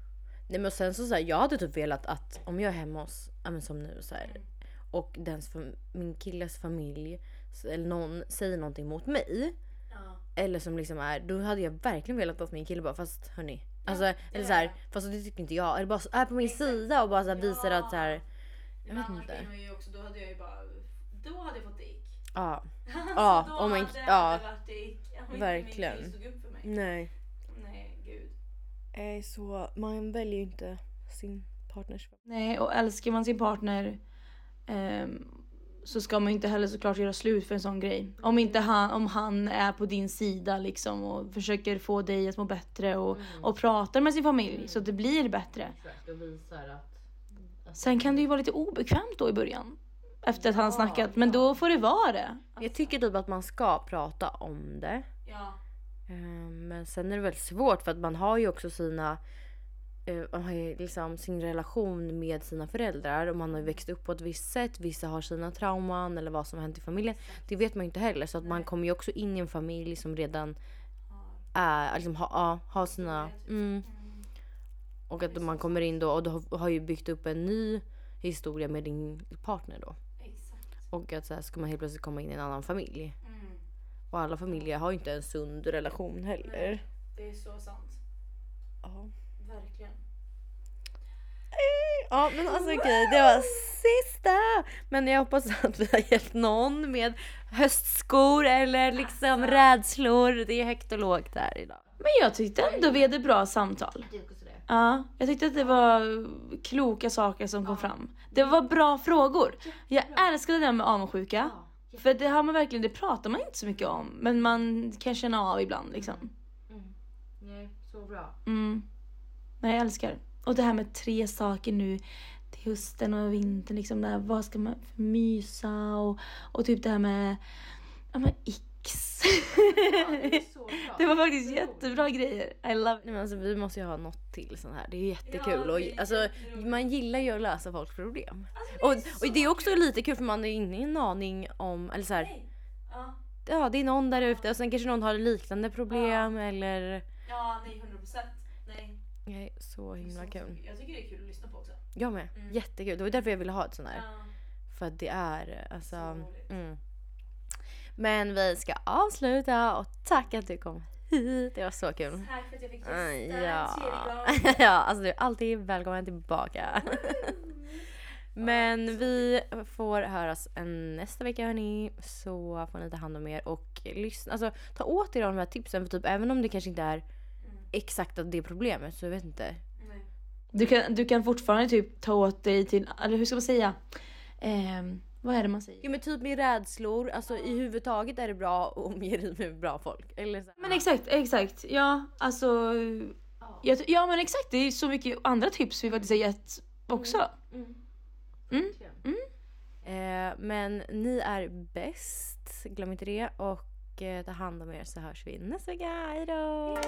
Nej men sen så, så här, jag hade typ velat att om jag är hemma hos, ja men som nu så här, och dens, min killes familj eller någon säger någonting mot mig. Eller som liksom är, då hade jag verkligen velat att min kille bara fast hörni. Alltså, eller så här, fast det tycker inte jag. Eller bara är på min sida och bara så visar att så här, jag vet inte. Ju också, då hade jag ju bara, då hade jag fått ick. Ja. Ja, då en, hade ja. det varit ick. Om inte min verkligen. upp för mig. Nej. Nej, gud. Eh, Så man väljer ju inte sin partners Nej, och älskar man sin partner ehm, så ska man ju inte heller såklart göra slut för en sån grej. Om inte han, om han är på din sida liksom och försöker få dig att må bättre och, och pratar med sin familj så att det blir bättre. Exakt, och visar att... att Sen kan det ju vara lite obekvämt då i början. Efter att han har snackat, men då får det vara det. Jag tycker typ att man ska prata om det. Ja. Eh, Men sen är det väldigt svårt för att man har ju också sina eh, man har ju liksom sin relation med sina föräldrar och man har ju växt upp på ett visst sätt. Vissa har sina trauman eller vad som har hänt i familjen. Det vet man ju inte heller. Så att man kommer ju också in i en familj som redan är, liksom, ha, har sina... Mm. Och att man kommer in då och du har, har ju byggt upp en ny historia med din partner då. Och att så här ska man helt plötsligt komma in i en annan familj. Och alla familjer har ju inte en sund relation heller. Det är så sant. Ja. Verkligen. Ja men alltså okej, det var sista! Men jag hoppas att vi har hjälpt någon med höstskor eller liksom rädslor. Det är högt och lågt där idag. Men jag tyckte ändå vi hade bra samtal. Ja, jag tyckte att det var kloka saker som kom fram. Det var bra frågor. Jag älskade det där med avundsjuka. För det har man verkligen, det pratar man inte så mycket om. Men man kan känna av ibland liksom. Nej, så bra. Mm. Men jag älskar. Och det här med tre saker nu till hösten och vintern. Liksom där, vad ska man mysa och, och typ det här med, ja men X. Så bra. det var faktiskt jättebra grejer. I love. Nej, alltså, vi måste ju ha något till sånt här. Det är jättekul. Ja, det och, är alltså, man gillar ju att lösa folks problem. och, och det är också lite kul för man har ingen aning om, eller så här, Ja, ja det är någon där ute och sen kanske någon har liknande problem eller... ja nej 100 procent. Nej. Nej, så himla kul. Jag tycker det är kul att lyssna på också. Jag med. Jättekul. Det var därför jag ville ha ett sånt här. Ja. För att det är alltså... roligt. Mm. Men vi ska avsluta och tack att du kom hit. Det var så kul. Tack för att jag fick Mm, gästa Ja, tredje gång. ja alltså du är alltid välkommen tillbaka. Men vi får höras en nästa vecka hörni. Så får ni ta hand om er och lyssna. Alltså ta åt er av de här tipsen. För typ även om det kanske inte är exakt det problemet så jag vet inte. Du kan, du kan fortfarande typ ta åt dig till, eller hur ska man säga? Ehm, vad är det man säger? Jo men typ med rädslor, alltså i huvudtaget är det bra att omge dig med bra folk. Eller så. Men exakt, exakt. Ja, alltså. Ja. ja men exakt, det är så mycket andra tips vi faktiskt har gett också. Mm. Eh, men ni är bäst, glöm inte det. Och eh, ta hand om er så hörs vi nästa vecka. Hejdå!